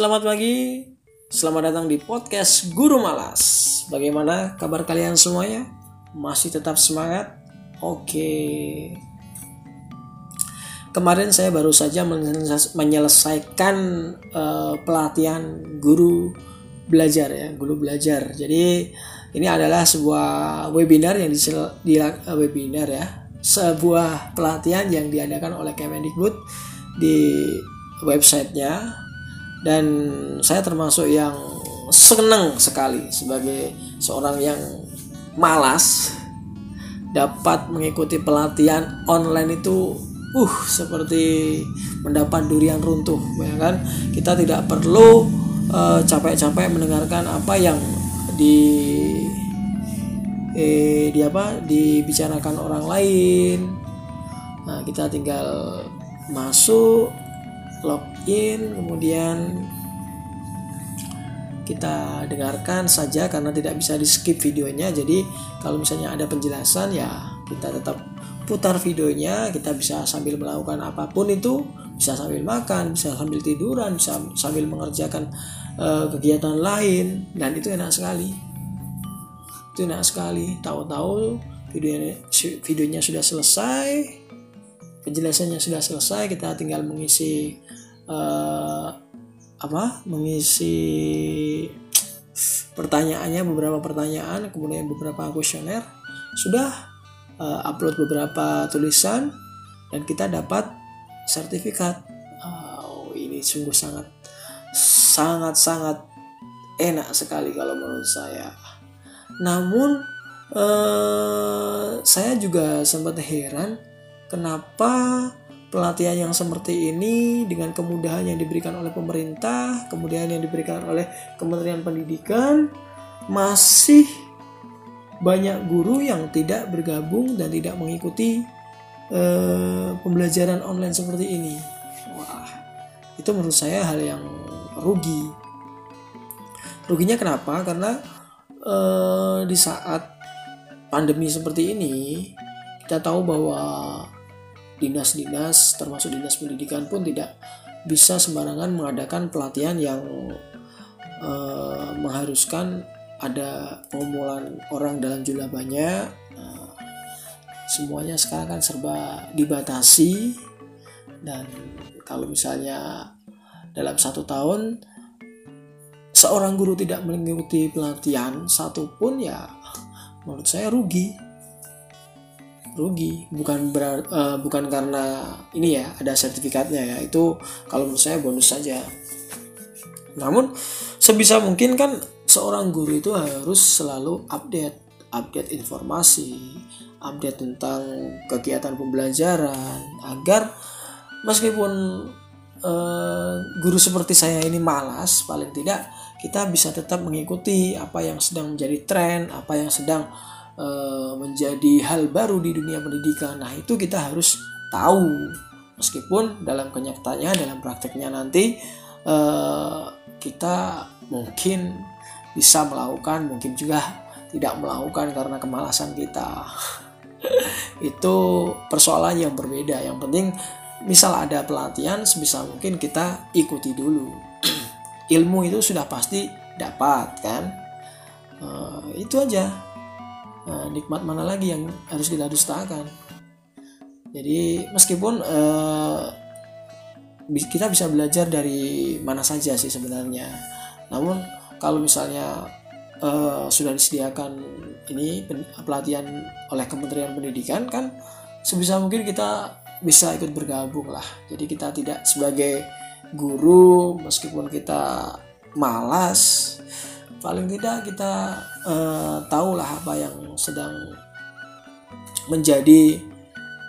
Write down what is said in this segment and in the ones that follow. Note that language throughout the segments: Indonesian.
Selamat pagi, selamat datang di podcast Guru Malas. Bagaimana kabar kalian semuanya? Masih tetap semangat? Oke. Kemarin saya baru saja menyelesaikan uh, pelatihan guru belajar ya, guru belajar. Jadi ini adalah sebuah webinar yang di, di uh, webinar ya, sebuah pelatihan yang diadakan oleh Kemendikbud di websitenya dan saya termasuk yang senang sekali sebagai seorang yang malas dapat mengikuti pelatihan online itu uh seperti mendapat durian runtuh ya kan? Kita tidak perlu capek capek-capek mendengarkan apa yang di eh, di apa? Dibicarakan orang lain. Nah kita tinggal masuk login kemudian kita dengarkan saja karena tidak bisa di skip videonya. Jadi kalau misalnya ada penjelasan ya kita tetap putar videonya. Kita bisa sambil melakukan apa pun itu bisa sambil makan bisa sambil tiduran bisa sambil mengerjakan uh, kegiatan lain. Dan itu enak sekali. Itu enak sekali. Tahu-tahu videonya videonya sudah selesai penjelasannya sudah selesai kita tinggal mengisi uh, apa mengisi pertanyaannya beberapa pertanyaan kemudian beberapa kuesioner. Sudah uh, upload beberapa tulisan dan kita dapat sertifikat. Oh, ini sungguh sangat sangat sangat enak sekali kalau menurut saya. Namun uh, saya juga sempat heran kenapa pelatihan yang seperti ini dengan kemudahan yang diberikan oleh pemerintah, kemudian yang diberikan oleh Kementerian Pendidikan, masih banyak guru yang tidak bergabung dan tidak mengikuti uh, pembelajaran online seperti ini. Wah, itu menurut saya hal yang rugi. Ruginya kenapa? Karena uh, di saat pandemi seperti ini, kita tahu bahwa dinas-dinas termasuk dinas pendidikan pun tidak bisa sembarangan mengadakan pelatihan yang uh, mengharuskan ada pengumpulan orang dalam jumlah banyak. Uh, semuanya sekarang kan serba dibatasi. Dan kalau misalnya dalam satu tahun seorang guru tidak mengikuti pelatihan satu pun ya menurut saya rugi rugi. Bukan ber, uh, bukan karena ini ya ada sertifikatnya ya. Itu kalau menurut saya bonus saja. Namun sebisa mungkin kan seorang guru itu harus selalu update update informasi update tentang kegiatan pembelajaran agar meskipun uh, guru seperti saya ini malas paling tidak kita bisa tetap mengikuti apa yang sedang menjadi tren apa yang sedang Eh, menjadi hal baru di dunia pendidikan. Nah, itu kita harus tahu meskipun dalam kenyataannya dalam prakteknya nanti uh, kita mungkin bisa melakukan, mungkin juga tidak melakukan karena kemalasan kita. itu persoalan yang berbeda. Yang penting misal ada pelatihan sebisa mungkin kita ikuti dulu. Ilmu itu sudah pasti dapat kan. Uh, itu aja nah, nikmat mana lagi yang harus kita dustakan? Jadi meskipun uh, kita bisa belajar dari mana saja sih sebenarnya. Namun kalau misalnya uh, sudah disediakan ini pelatihan oleh Kementerian Pendidikan kan sebisa mungkin kita bisa ikut bergabung lah. Jadi kita tidak sebagai guru meskipun kita malas paling tidak kita uh, tahulah apa yang sedang menjadi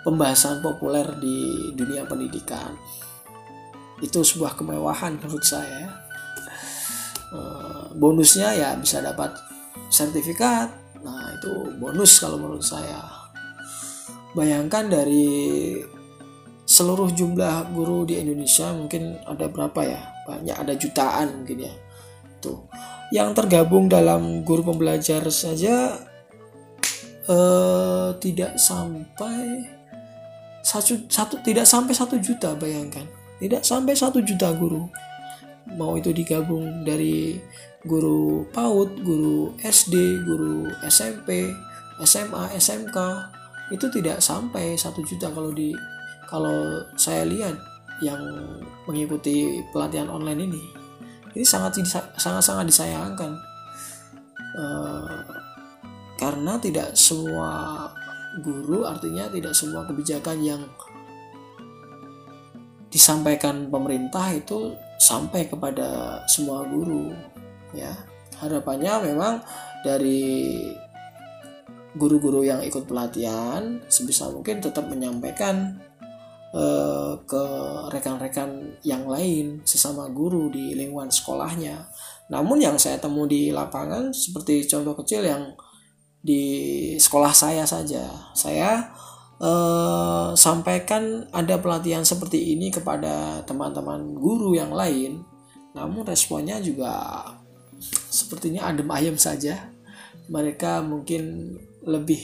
pembahasan populer di dunia pendidikan. Itu sebuah kemewahan menurut saya. Uh, bonusnya ya bisa dapat sertifikat. Nah itu bonus kalau menurut saya. Bayangkan dari seluruh jumlah guru di Indonesia mungkin ada berapa ya? Banyak ada jutaan mungkin ya tuh yang tergabung dalam guru pembelajar saja uh, tidak sampai satu, satu tidak sampai satu juta bayangkan. Tidak sampai satu juta guru. Mau itu digabung dari guru PAUD, guru SD, guru SMP, SMA, SMK itu tidak sampai satu juta kalau di kalau saya lihat yang mengikuti pelatihan online ini ini sangat sangat sangat disayangkan. Uh, karena tidak semua guru artinya tidak semua kebijakan yang disampaikan pemerintah itu sampai kepada semua guru ya. Harapannya memang dari guru-guru yang ikut pelatihan sebisa mungkin tetap menyampaikan uh, ke rekan-rekan yang lain sesama guru di lingkungan sekolahnya. Namun yang saya temui di lapangan seperti contoh kecil yang di sekolah saya saja. Saya eh, sampaikan ada pelatihan seperti ini kepada teman-teman guru yang lain. Namun responnya juga sepertinya adem ayem saja. Mereka mungkin lebih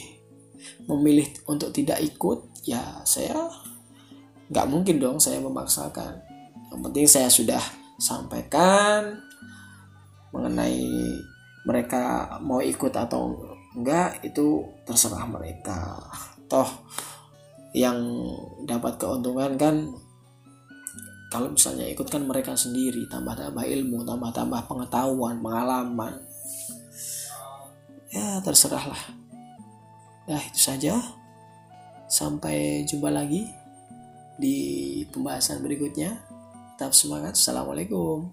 memilih untuk tidak ikut. Ya saya nggak mungkin dong saya memaksakan. Yang penting saya sudah sampaikan mengenai mereka mau ikut atau enggak itu terserah mereka. Toh yang dapat keuntungan kan kalau misalnya ikut kan mereka sendiri tambah-tambah ilmu tambah-tambah pengetahuan pengalaman ya terserahlah. Ya itu saja. Sampai jumpa lagi di pembahasan berikutnya. Tetap semangat. Assalamualaikum